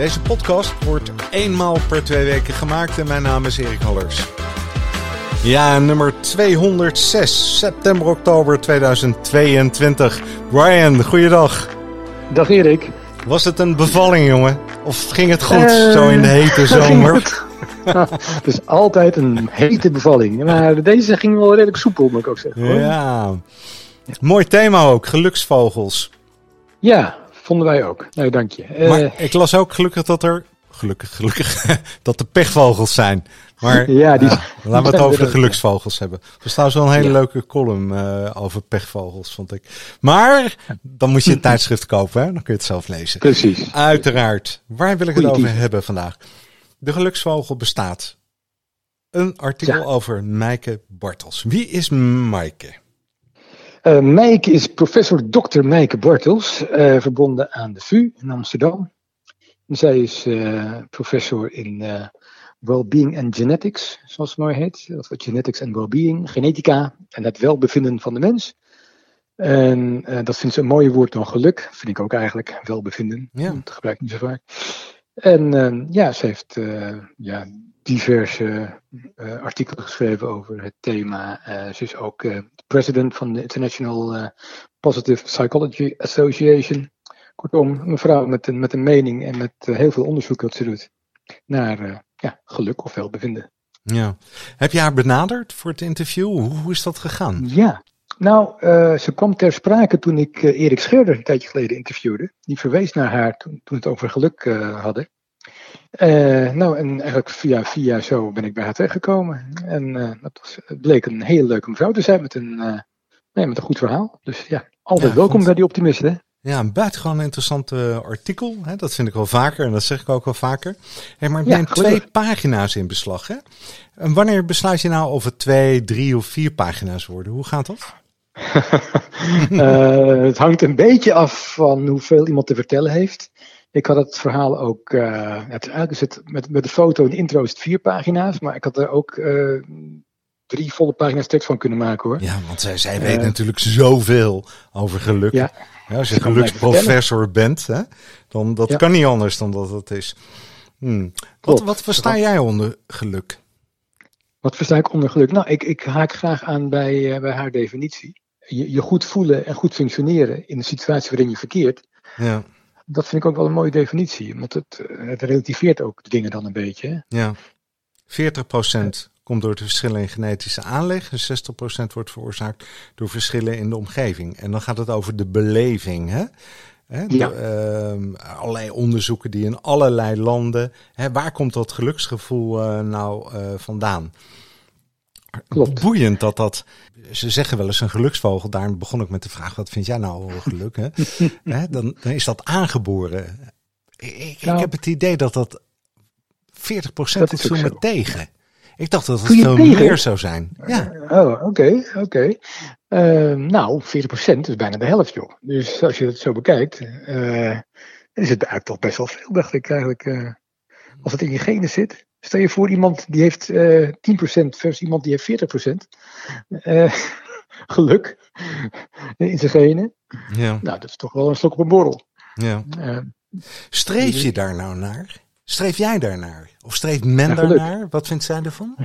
Deze podcast wordt eenmaal per twee weken gemaakt en mijn naam is Erik Hallers. Ja, nummer 206, september-oktober 2022. Brian, goeiedag. Dag Erik. Was het een bevalling, jongen? Of ging het goed, uh, zo in de hete zomer? het is altijd een hete bevalling. Maar deze ging wel redelijk soepel, moet ik ook zeggen. Hoor. Ja. Mooi thema ook, geluksvogels. Ja, vonden wij ook. Nee, dank je. Maar uh, ik las ook gelukkig dat er, gelukkig, gelukkig, dat er pechvogels zijn. Maar ja, die, uh, laten we het over de geluksvogels hebben. Er staat wel een hele ja. leuke column uh, over pechvogels, vond ik. Maar dan moet je het tijdschrift kopen, hè? dan kun je het zelf lezen. Precies. Uiteraard. Waar wil ik het over hebben vandaag? De geluksvogel bestaat. Een artikel ja. over Maaike Bartels. Wie is Maaike? Uh, is professor Dr. Meike Bartels, uh, verbonden aan de VU in Amsterdam. En zij is uh, professor in Wellbeing and Genetics, zoals het mooi heet. Is genetics and Wellbeing, genetica en het welbevinden van de mens. En dat vindt ze een mooier woord dan geluk, vind ik ook eigenlijk, welbevinden. Ja. Dat gebruik ik niet zo vaak. En ja, ze heeft ja, diverse uh, artikelen geschreven over het thema. Uh, ze is ook uh, president van de International Positive Psychology Association. Kortom, een mevrouw met een, met een mening en met heel veel onderzoek dat ze doet naar ja, geluk of welbevinden. Ja. Heb je haar benaderd voor het interview? Hoe, hoe is dat gegaan? Ja, nou, ze kwam ter sprake toen ik Erik Scheurder een tijdje geleden interviewde. Die verwees naar haar toen, toen we het over geluk hadden. Uh, nou, en eigenlijk via, via zo ben ik bij haar terechtgekomen. En uh, dat was, het bleek een hele leuke mevrouw te zijn met een, uh, nee, met een goed verhaal. Dus ja, altijd ja, welkom vond... bij die optimisten. Hè? Ja, een buitengewoon interessant artikel. Hè? Dat vind ik wel vaker en dat zeg ik ook wel vaker. Hey, maar het neemt ja, twee pagina's in beslag. Hè? En wanneer besluit je nou of het twee, drie of vier pagina's worden? Hoe gaat dat? het hangt een beetje af van hoeveel iemand te vertellen heeft. Ik had het verhaal ook, uh, het, eigenlijk is het met, met de foto en de intro is het vier pagina's, maar ik had er ook uh, drie volle pagina's tekst van kunnen maken hoor. Ja, want zij, zij weet uh, natuurlijk zoveel over geluk. Ja, ja als je geluksprofessor bent, hè, dan dat ja. kan niet anders dan dat het is. Hmm. Wat, wat versta jij onder geluk? Wat versta ik onder geluk? Nou, ik, ik haak graag aan bij, bij haar definitie. Je, je goed voelen en goed functioneren in de situatie waarin je verkeert. Ja dat vind ik ook wel een mooie definitie. Want het, het relativeert ook de dingen dan een beetje. Hè? Ja. 40% komt door de verschillen in genetische aanleg. En 60% wordt veroorzaakt door verschillen in de omgeving. En dan gaat het over de beleving. Hè? Hè, ja. uh, allerlei onderzoeken die in allerlei landen. Hè, waar komt dat geluksgevoel uh, nou uh, vandaan? Klopt. Boeiend dat dat. Ze zeggen wel eens een geluksvogel. Daar begon ik met de vraag: wat vind jij nou geluk? Hè? Hè, dan, dan, is dat aangeboren. Ik, nou, ik, heb het idee dat dat 40% dat is me tegen. Ik dacht dat het veel meer zou zijn. Ja. Oh, oké, okay, oké. Okay. Uh, nou, 40% is bijna de helft, joh. Dus als je het zo bekijkt, uh, is het eigenlijk toch best wel veel, dacht ik eigenlijk. Uh, als het in je genen zit. Stel je voor iemand die heeft uh, 10% versus iemand die heeft 40%. Uh, geluk in zijn genen. Ja. Nou, dat is toch wel een slok op een borrel. Ja. Uh, Streef je daar nou naar? Streef jij daarnaar? Of streeft men daarnaar? Wat vindt zij ervan?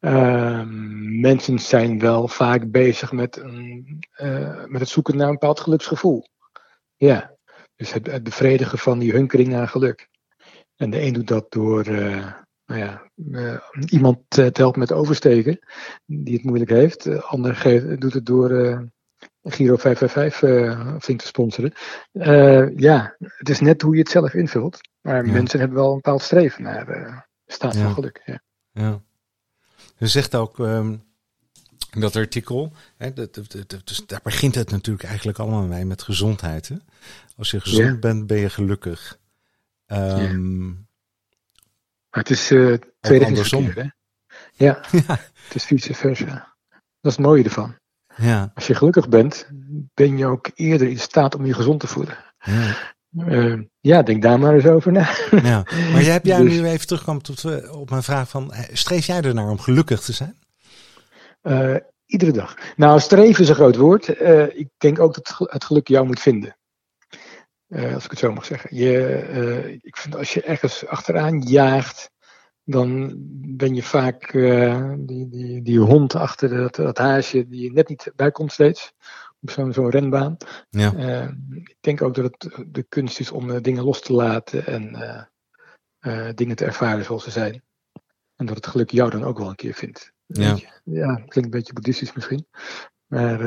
uh, mensen zijn wel vaak bezig met, een, uh, met het zoeken naar een bepaald geluksgevoel. Ja, dus het, het bevredigen van die hunkering naar geluk. En de een doet dat door uh, nou ja, uh, iemand te helpen met oversteken, die het moeilijk heeft. De ander geeft, doet het door uh, Giro 555 flink te sponsoren. ja, het is net hoe je het zelf invult. Maar ja. mensen hebben wel een bepaald streven naar staat van geluk. Ja. ja. Zegt ook um, in dat artikel, hè, dat, dat, dat, dus daar begint het natuurlijk eigenlijk allemaal mee met gezondheid. Hè? Als je gezond bent, ben je gelukkig. Um, Maar het is uh, andersom. Keer, hè? Ja, ja, het is vice versa. Dat is het mooie ervan. Ja. Als je gelukkig bent, ben je ook eerder in staat om je gezond te voeden. Ja. Uh, ja, denk daar maar eens over na. Ja. Maar jij, heb jij dus, nu even terugkomen tot, uh, op mijn vraag van, streef jij ernaar om gelukkig te zijn? Uh, iedere dag. Nou, streven is een groot woord. ik denk ook dat het geluk jou moet vinden. Als ik het zo mag zeggen. Je, ik vind als je ergens achteraan jaagt, dan ben je vaak die, die, die hond achter dat, dat haasje die je net niet bij komt steeds op zo'n zo'n renbaan. Ja. Ik denk ook dat het de kunst is om dingen los te laten en dingen te ervaren zoals ze zijn. En dat het geluk jou dan ook wel een keer vindt. Ja, ja klinkt een beetje boeddhistisch misschien. Maar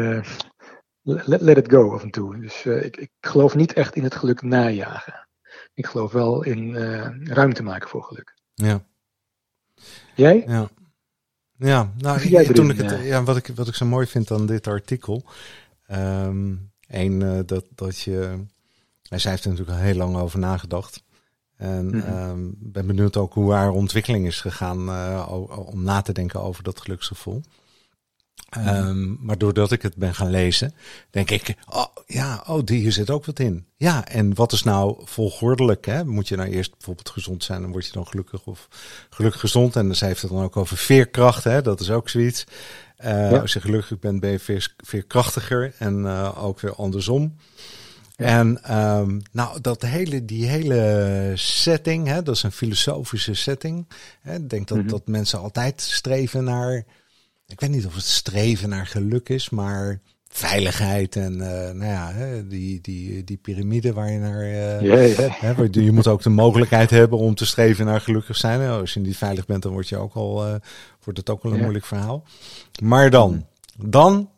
let, let, it go af en toe. Dus ik, ik geloof niet echt in het geluk najagen. Ik geloof wel in ruimte maken voor geluk. Ja. Jij? Ja. Ja, nou, toen ik het, ja, wat, ik, wat ik zo mooi vind aan dit artikel, Um, een, uh, dat, dat je. Zij heeft er natuurlijk al heel lang over nagedacht. En mm -hmm. um, ben benieuwd ook hoe haar ontwikkeling is gegaan uh, om na te denken over dat geluksgevoel. Um, maar doordat ik het ben gaan lezen, denk ik, oh ja, oh, hier zit ook wat in. Ja, en wat is nou volgordelijk? Hè? Moet je nou eerst bijvoorbeeld gezond zijn en word je dan gelukkig of gelukkig gezond? En zij heeft het dan ook over veerkracht, hè? dat is ook zoiets. Uh, ja. Als je gelukkig bent, ben je veer, veerkrachtiger en uh, ook weer andersom. Ja. En um, nou, dat hele, die hele setting, hè, dat is een filosofische setting. Hè, ik denk dat, mm -hmm. dat mensen altijd streven naar, ik weet niet of het streven naar geluk is, maar veiligheid en uh, nou ja, die, die, die piramide waar je naar. Uh. Hè, je moet ook de mogelijkheid hebben om te streven naar gelukkig zijn. Als je niet veilig bent, dan word je ook al, uh, wordt het ook wel een moeilijk verhaal. Maar dan, dan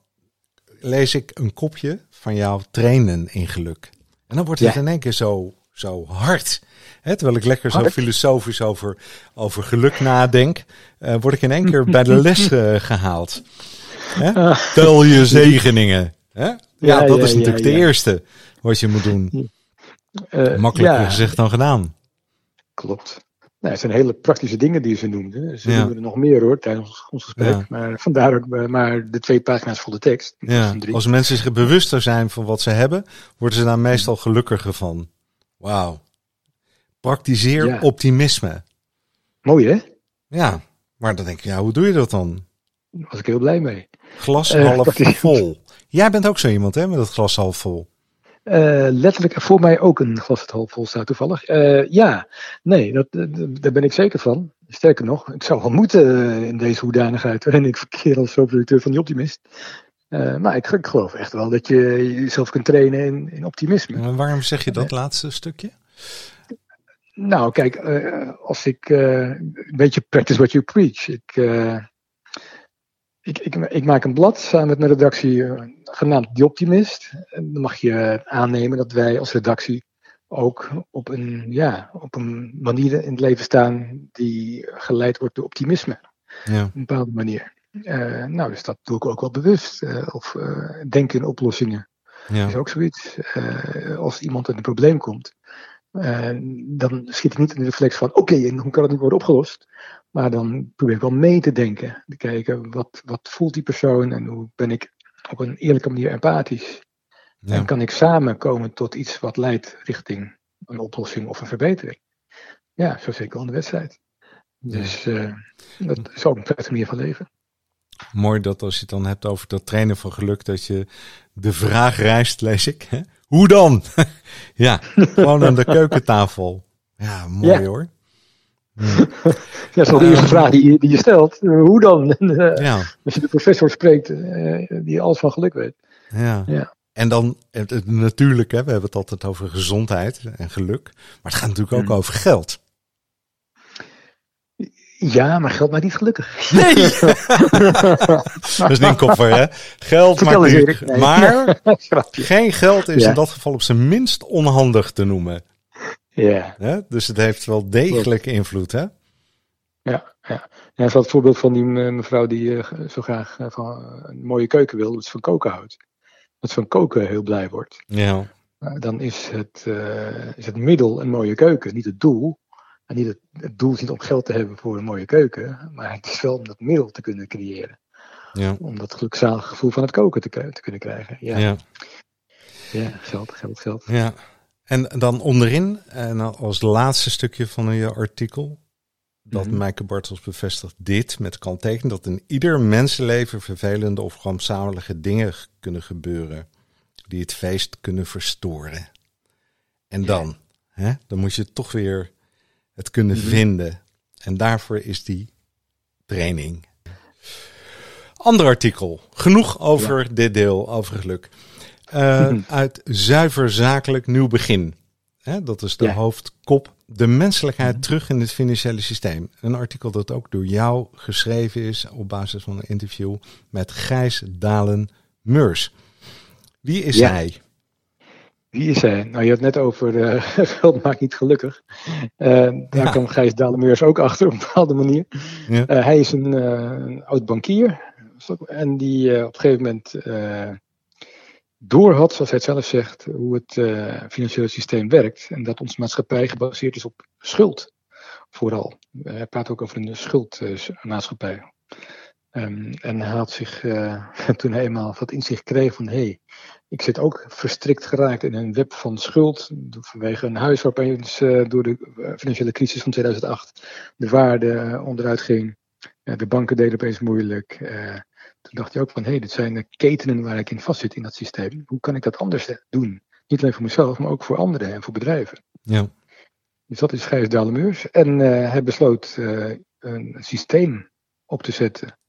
lees ik een kopje van jouw trainen in geluk. En dan wordt het in één keer zo, zo hard. Terwijl ik lekker zo filosofisch over, over geluk nadenk, word ik in één keer bij de les gehaald. Hè? Tel je zegeningen. Ja, ja, dat ja, is natuurlijk ja, de eerste wat je moet doen. Uh, Makkelijker gezegd dan gedaan. Klopt. Nou, het zijn hele praktische dingen die ze noemden. Ze noemen er nog meer hoor tijdens ons gesprek. Maar vandaar ook maar de twee pagina's vol de tekst. Ja. Als mensen zich bewuster zijn van wat ze hebben, worden ze daar meestal gelukkiger van. Wauw. Praktiseer optimisme. Mooi hè? Ja, maar dan denk ik, ja, hoe doe je dat dan? Daar was ik heel blij mee. Glas half uh, vol. Jij bent ook zo iemand, hè, met het glas half vol. Uh, letterlijk voor mij ook een glas het half vol staat toevallig. Uh, ja, nee, dat, dat, daar ben ik zeker van. Sterker nog, ik zou wel moeten in deze hoedanigheid waarin ik verkeer als hoofdredacteur van die Optimist. Uh, maar ik, ik, geloof echt wel dat je jezelf kunt trainen in, in optimisme. En waarom zeg je dat laatste stukje? Nou, kijk, als ik een beetje practice what you preach. Ik, ik, ik, ik, maak een blad samen met mijn redactie genaamd The Optimist. En dan mag je aannemen dat wij als redactie ook op een, ja, op een manier in het leven staan die geleid wordt door optimisme. Ja. Op een bepaalde manier. Uh, nou, dus dat doe ik ook wel bewust. Uh, of denken in oplossingen. Ja. Dat is ook zoiets. als iemand in een probleem komt, dan schiet ik niet in de reflex van: oké, okay, en hoe kan het nu worden opgelost? Maar dan probeer ik wel mee te denken. Te kijken, wat, wat voelt die persoon en hoe ben ik op een eerlijke manier empathisch. Ja. En kan ik samen komen tot iets wat leidt richting een oplossing of een verbetering. Ja, zo zeker wel in de wedstrijd. Dus dat is ook een prettige manier van leven. Mooi dat als je het dan hebt over dat trainen van geluk, dat je de vraag rijst, lees ik. Hè? Hoe dan? ja, gewoon aan de keukentafel. Ja, mooi ja. hoor. Ja. dat is wel de eerste vraag die je, die je stelt. hoe dan? ja. Als je de professor spreekt die alles van geluk weet. Ja. ja. En dan natuurlijk, hè, we hebben het altijd over gezondheid en geluk. Maar het gaat natuurlijk ook mm. over geld. Ja, maar geld maakt niet gelukkig. Nee! dat is niet kopper, hè? Geld Vertel maakt niet nee. Maar geen geld is ja. in dat geval op zijn minst onhandig te noemen. Ja. ja. Dus het heeft wel degelijk invloed, hè? Ja, ja. ja dat het voorbeeld van die mevrouw die uh, zo graag uh, van een mooie keuken wil, dat ze van koken houdt. Dat ze van koken heel blij wordt. Ja. Uh, dan is het, is het middel een mooie keuken, niet het doel. En niet het, het doel is niet om geld te hebben voor een mooie keuken, maar het is wel om dat middel te kunnen creëren. Ja. Om dat gelukzalige gevoel van het koken te, te kunnen krijgen. Ja. Ja. ja, geld, geld, geld. ja. En dan onderin, en als laatste stukje van je artikel, dat. Maaike Bartels bevestigt dit met kanttekening dat in ieder mensenleven vervelende of rampzalige dingen kunnen gebeuren die het feest kunnen verstoren. En dan, hè, dan moet je toch weer het kunnen Mhm. vinden. En daarvoor is die training. Ander artikel. Genoeg over dit deel, over geluk. Eh, Mhm. Uit Zuiver Zakelijk Nieuw Begin. Hè, dat is de Ja. hoofdkop. De menselijkheid Mhm. terug in het financiële systeem. Een artikel dat ook door jou geschreven is op basis van een interview met Gijs Dalen Meurs. Wie is Ja. hij? Wie is hij? Nou, je had het net over eh, geld maakt niet gelukkig. Eh, daar Ja. kwam Gijs Dalemeurs ook achter op een bepaalde manier. Ja. Eh, hij is een, een oud bankier. En die op een gegeven moment eh door had, zoals hij het zelf zegt, hoe het financiële systeem werkt. En dat onze maatschappij gebaseerd is op schuld. Vooral. Hij praat ook over een schuldmaatschappij. Ehm, en hij had zich, eh, toen hij eenmaal wat inzicht kreeg van hé, hey, ik zit ook verstrikt geraakt in een web van schuld. Vanwege een huis waar opeens eh, door de eh, financiële crisis van 2008 de waarde onderuit ging. De banken deden opeens moeilijk. Toen dacht hij ook van hé, hey, dit zijn de ketenen waar ik in vastzit in dat systeem. Hoe kan ik dat anders doen? Niet alleen voor mezelf, maar ook voor anderen en voor bedrijven. Ja. Dus dat is Gijs Dalemeurs. En hij besloot een systeem op te zetten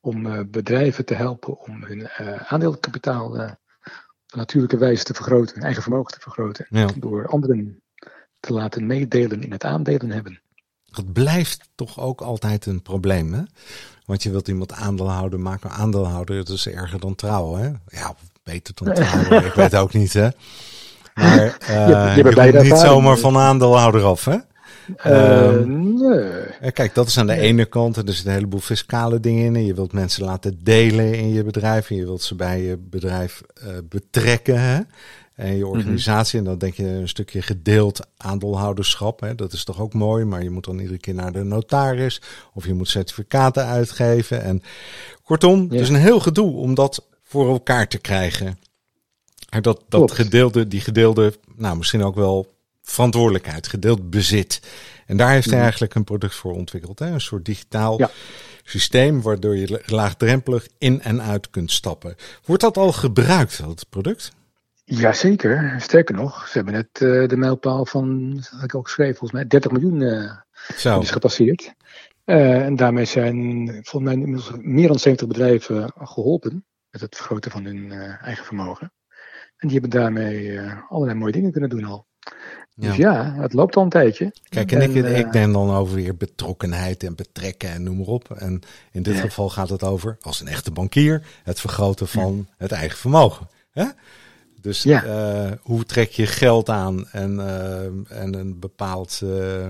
om eh, bedrijven te helpen om hun eh, aandeelkapitaal eh, op natuurlijke wijze te vergroten, hun eigen vermogen te vergroten. Ja. Door anderen te laten meedelen in het aandelen hebben. Dat blijft toch ook altijd een probleem, hè? Want je wilt iemand aandeelhouder maken. Aandeelhouder, dat is erger dan trouwen, hè? Ja, beter dan trouwen. ik weet ook niet, hè? Maar je je, beide komt niet zomaar van aandeelhouder af, hè? Ehm, nee. Eh, Kijk, dat is aan de ene kant. Er zitten een heleboel fiscale dingen in. En je wilt mensen laten delen in je bedrijf. En je wilt ze bij je bedrijf eh, betrekken. Hè? En je organisatie. En dan denk je een stukje gedeeld aandeelhouderschap. Hè? Dat is toch ook mooi. Maar je moet dan iedere keer naar de notaris. Of je moet certificaten uitgeven. En kortom, Ja. het is een heel gedoe om dat voor elkaar te krijgen. Dat, dat Klopt. gedeelde, die gedeelde, nou misschien ook wel verantwoordelijkheid, gedeeld bezit. En daar heeft hij Mhm. eigenlijk een product voor ontwikkeld. Hè? Een soort digitaal Ja. systeem waardoor je la- laagdrempelig in en uit kunt stappen. Wordt dat al gebruikt, dat product? Jazeker, sterker nog, ze hebben net eh, de mijlpaal van, had ik ook geschreven, volgens mij 30 miljoen eh, is gepasseerd. Eh, en daarmee zijn volgens mij inmiddels meer dan 70 bedrijven geholpen met het vergroten van hun eigen vermogen. En die hebben daarmee allerlei mooie dingen kunnen doen al. Dus ja, het loopt al een tijdje. Kijk, en, ik, En, eh, ik denk dan over weer betrokkenheid en betrekken en noem maar op. En in dit Ja. geval gaat het over, als een echte bankier, het vergroten van het eigen vermogen. Hè? Dus Ja. eh, hoe trek je geld aan en, eh, en een bepaald, eh,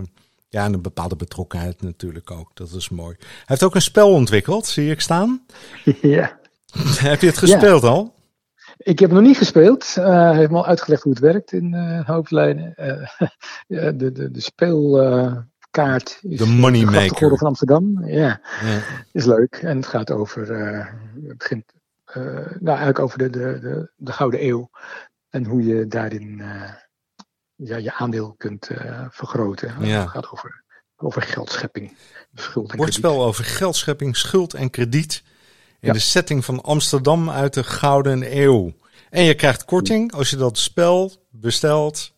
ja, en een bepaalde betrokkenheid natuurlijk ook. Dat is mooi. Hij heeft ook een spel ontwikkeld, zie ik staan. ja. Heb je het gespeeld al? Ik heb nog niet gespeeld. Hij heeft me al uitgelegd hoe het werkt in eh, hoofdlijnen. Ja, de, de, de speelkaart is De moneymaker. van Amsterdam. Ja, Ja. is leuk. En het gaat over, het begint, nou eigenlijk over de, de, de, de Gouden Eeuw. En hoe je daarin ja, je aandeel kunt vergroten. Ja. Het gaat over, over geldschepping. Schuld en krediet. Bordspel over geldschepping, schuld en krediet. In Ja. de setting van Amsterdam uit de Gouden Eeuw. En je krijgt korting als je dat spel bestelt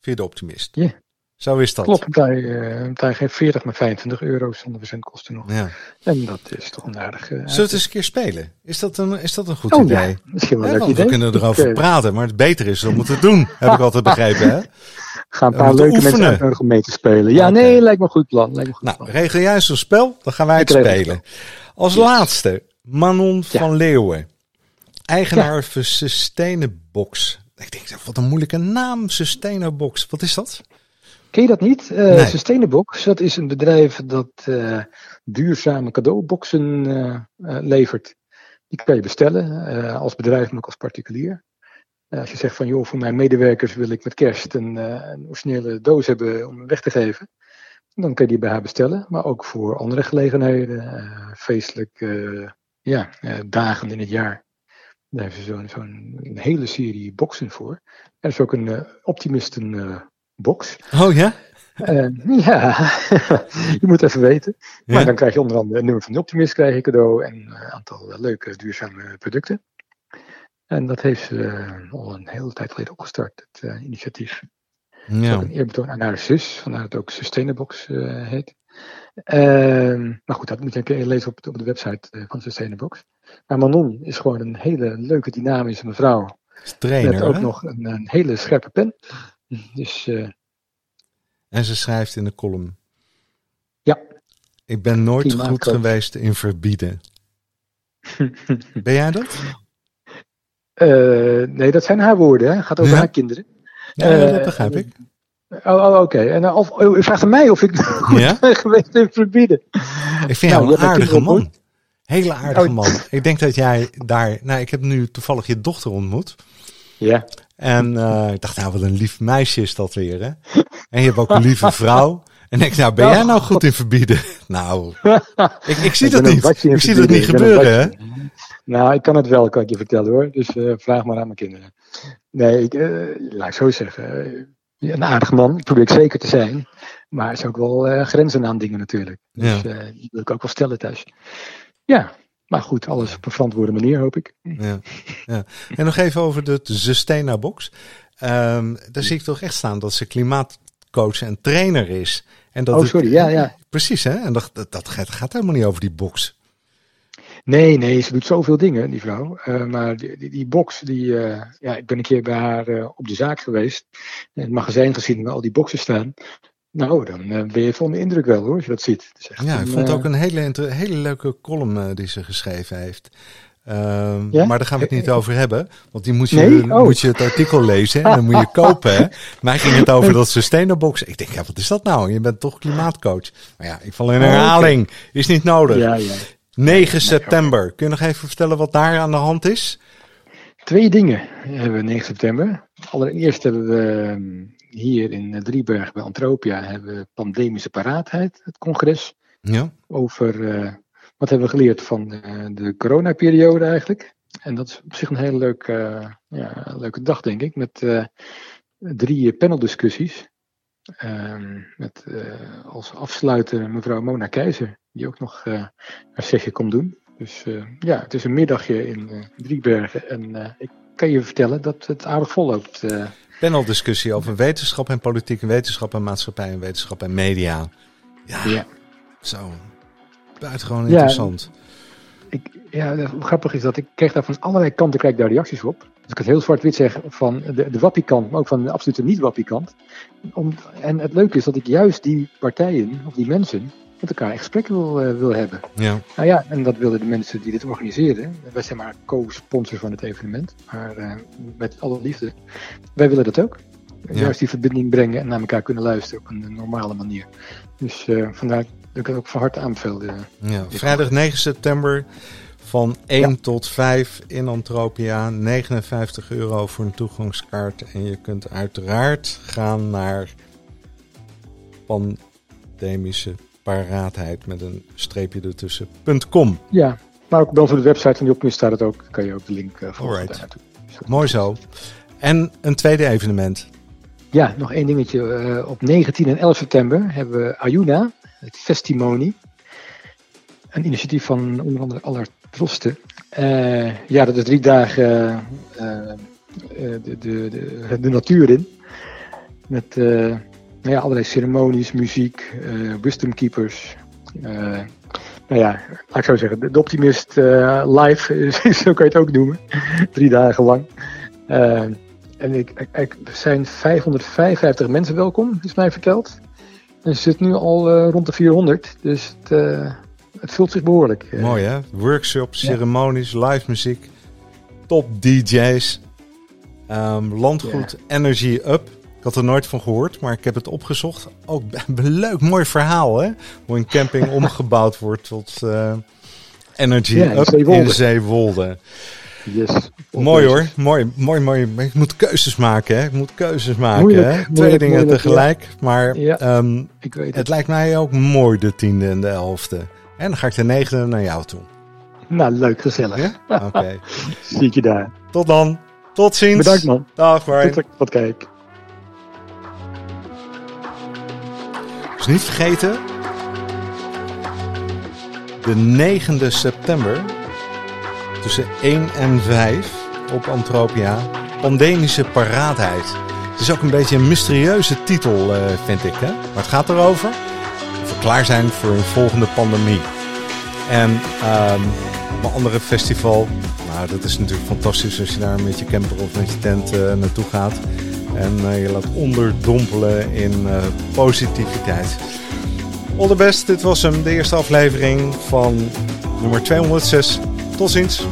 via de Optimist. Ja. Zo is dat. Klopt, hij, eh, hij geeft 40 maar 25 euro zonder verzendkosten nog. Ja. En dat is toch een aardige... Zullen we het eens een keer spelen? Is dat een, is dat een goed Oh idee? ja, misschien wel een leuk idee. we kunnen erover Ik, eh, praten, maar het beter is om het te doen. Heb ik altijd begrepen, hè? ga een paar leuke mensen oefenen. uitnodigen om mee te spelen. Ja, nee, lijkt me een goed plan. Lijkt me goed Nou, plan. regel juist een spel, dan gaan wij het Ik regel het spelen. Als Yes. laatste, Manon Ja. van Leeuwen. Eigenaar van Sustainabox. Ik denk, wat een moeilijke naam, Sustainabox. Wat is dat? Ken je dat niet? Eh Nee. Sustainabox, dat is een bedrijf dat eh, duurzame cadeauboxen eh, levert. Die kan je bestellen als bedrijf, maar ook als particulier. als je zegt van joh, voor mijn medewerkers wil ik met kerst een, een originele doos hebben om weg te geven. Dan kun je die bij haar bestellen. Maar ook voor andere gelegenheden, feestelijk ja, dagen in het jaar. Daar heeft ze zo'n hele serie boxen voor. Er is ook een uh, Optimisten box. Oh ja? Uh, ja, je moet even weten. Maar dan krijg je onder andere een nummer van de Optimist krijg je cadeau en een aantal leuke duurzame producten. En dat heeft ze al een hele tijd geleden opgestart, het initiatief. Ja. Ook een eerbetoon aan haar zus, vandaar het ook Sustainabox heet. Ehm, maar goed, dat moet je lezen op, op de website van Sustainabox. Maar Manon is gewoon een hele leuke, dynamische mevrouw. Trainer, Met ook nog een, een, hele scherpe pen. Dus, uh, en ze schrijft in de column. Ja. Ik ben nooit goed geweest in verbieden. ben jij dat? Uh, nee, dat zijn haar woorden. Hè? Gaat over ja? haar kinderen. Ja, dat begrijp ik. Oh, oh oké. En of, oh, vraagt aan mij of ik goed ja? ben geweest in verbieden. Ik vind nou, jou een aardige man. Hele aardige oh. man. Ik denk dat jij daar... Nou, ik heb nu toevallig je dochter ontmoet. Ja. En uh, ik dacht, nou, wat een lief meisje is dat weer, hè? En je hebt ook een lieve vrouw. En ik, nou, ben jij nou goed in verbieden? Nou, ik, ik zie dat niet. Ik zie dat niet gebeuren, hè? Nou, ik kan het wel, kan ik je vertellen, hoor. Dus uh, vraag maar aan mijn kinderen. Nee, ik, uh, laat ik zo zeggen. Een aardig man, probeer ik zeker te zijn. Maar er is ook wel grenzen aan dingen natuurlijk. Dus ja. die wil ik ook wel stellen thuis. Ja, maar goed, alles op een verantwoorde manier, hoop ik. Ja, ja. En nog even over de Sustainabox. Um, daar zie ik toch echt staan dat ze klimaatcoach en trainer is. En dat oh, sorry, ja, ja. Precies, hè? En dat, dat, gaat, gaat, helemaal niet over die box. Nee, nee, ze doet zoveel dingen, die vrouw. Uh, maar die, die, die, box, die, uh, ja, ik ben een keer bij haar uh, op de zaak geweest. In het magazijn gezien waar al die boxen staan. Nou, dan ben je vol de indruk wel hoor, als je dat ziet. ja, ik vond ook een hele, hele leuke column die ze geschreven heeft. Ehm, ja? Maar daar gaan we het niet over hebben. Want die moet je, nee? oh. moet je het artikel lezen en dan moet je kopen. Hè? Mij ging het over dat Sustainabox. Ik denk, ja, wat is dat nou? Je bent toch klimaatcoach. Maar ja, ik val in herhaling. Oh, okay. Is niet nodig. Ja, ja. 9 september. Kun je nog even vertellen wat daar aan de hand is? Twee dingen hebben we 9 september. Allereerst hebben we hier in Drieberg bij Antropia hebben we pandemische paraatheid, het congres. Ja. Over uh, wat hebben we geleerd van de, de coronaperiode eigenlijk. En dat is op zich een hele leuke, uh, ja, leuke dag, denk ik, met uh, drie paneldiscussies. Ehm, met als afsluiter mevrouw Mona Keizer, die ook nog haar zegje komt doen. Dus ja, het is een middagje in Driebergen en ik kan je vertellen dat het aardig vol loopt paneldiscussie over wetenschap en politiek en wetenschap en maatschappij en wetenschap en media. Ja, ja. zo. Buitengewoon interessant. Ik, ja, grappig is dat ik kreeg daar van allerlei kanten krijg daar reacties op. Ik het heel zwart-wit zeg van de, de wappiekant, maar ook van de absolute niet-wappiekant. En het leuke is dat ik juist die partijen, of die mensen, met elkaar in gesprek wil, uh, wil hebben. Ja. Nou ja, en dat willen de mensen die dit organiseren. Wij zijn maar co-sponsor van het evenement, maar uh, met alle liefde. Wij willen dat ook. Ja. Juist die verbinding brengen en naar elkaar kunnen luisteren op een normale manier. Dus uh, vandaar dat ik het ook van harte aanbeveel. ja, vrijdag 9 september van 1 ja. tot 5 in Antropia. 59 euro voor een toegangskaart. En je kunt uiteraard gaan naar pandemische paraatheid met een streepje ertussen.com. Ja, maar ook ons op de website van Jopmus staat het ook. kan je ook de link uh, volgen. Mooi zo. En een tweede evenement. Ja, nog één dingetje. Uh, op 19 en 11 september hebben we Ayuna, het Festimony. Een initiatief van onder andere Allard Drosten. Uh, ja, dat is drie dagen de, de, de, de, natuur in. Met nou ja, allerlei ceremonies, muziek, wisdom keepers. Uh, nou ja, ik zo zeggen, de, Optimist live, zo kan je het ook noemen. Drie dagen lang. en ik, ik, er zijn 555 mensen welkom, is mij verteld. En er zit nu al rond de 400, dus het, het vult zich behoorlijk. Mooi hè? Workshops, ceremonies, live muziek, top DJ's, um, landgoed. Energy Up. Ik had er nooit van gehoord, maar ik heb het opgezocht. Ook een leuk, mooi verhaal, hè? Hoe een camping omgebouwd wordt tot uh, energy ja, in, Zeewolde. in Zeewolde. Yes. Mooi hoor, mooi, mooi, mooi. Ik moet keuzes maken, hè? Ik moet keuzes maken, Moeilijk, hè? moeilijk, Twee dingen moeilijk, tegelijk. Maar Ja. ehm, Ik weet het het. lijkt mij ook mooi, de tiende en de elfde. En dan ga ik de negende naar jou toe. Nou, leuk, gezellig. Ja? Oké. Zie ik je daar. Tot dan. Tot ziens. Bedankt man. Dag, ik wat kijk. Dus niet vergeten. De 9e september. Tussen 1 en 5 op Antropia. Pandemische paraatheid. Het is ook een beetje een mysterieuze titel, eh, vind ik. Hè? Maar het gaat erover. Klaar zijn voor een volgende pandemie. En ehm mijn andere festival. Nou, dat is natuurlijk fantastisch als je daar met je camper of met je tent eh, naartoe gaat. En eh, je laat onderdompelen in eh, positiviteit. All the best. Dit was hem, de eerste aflevering van nummer 206. Tot ziens.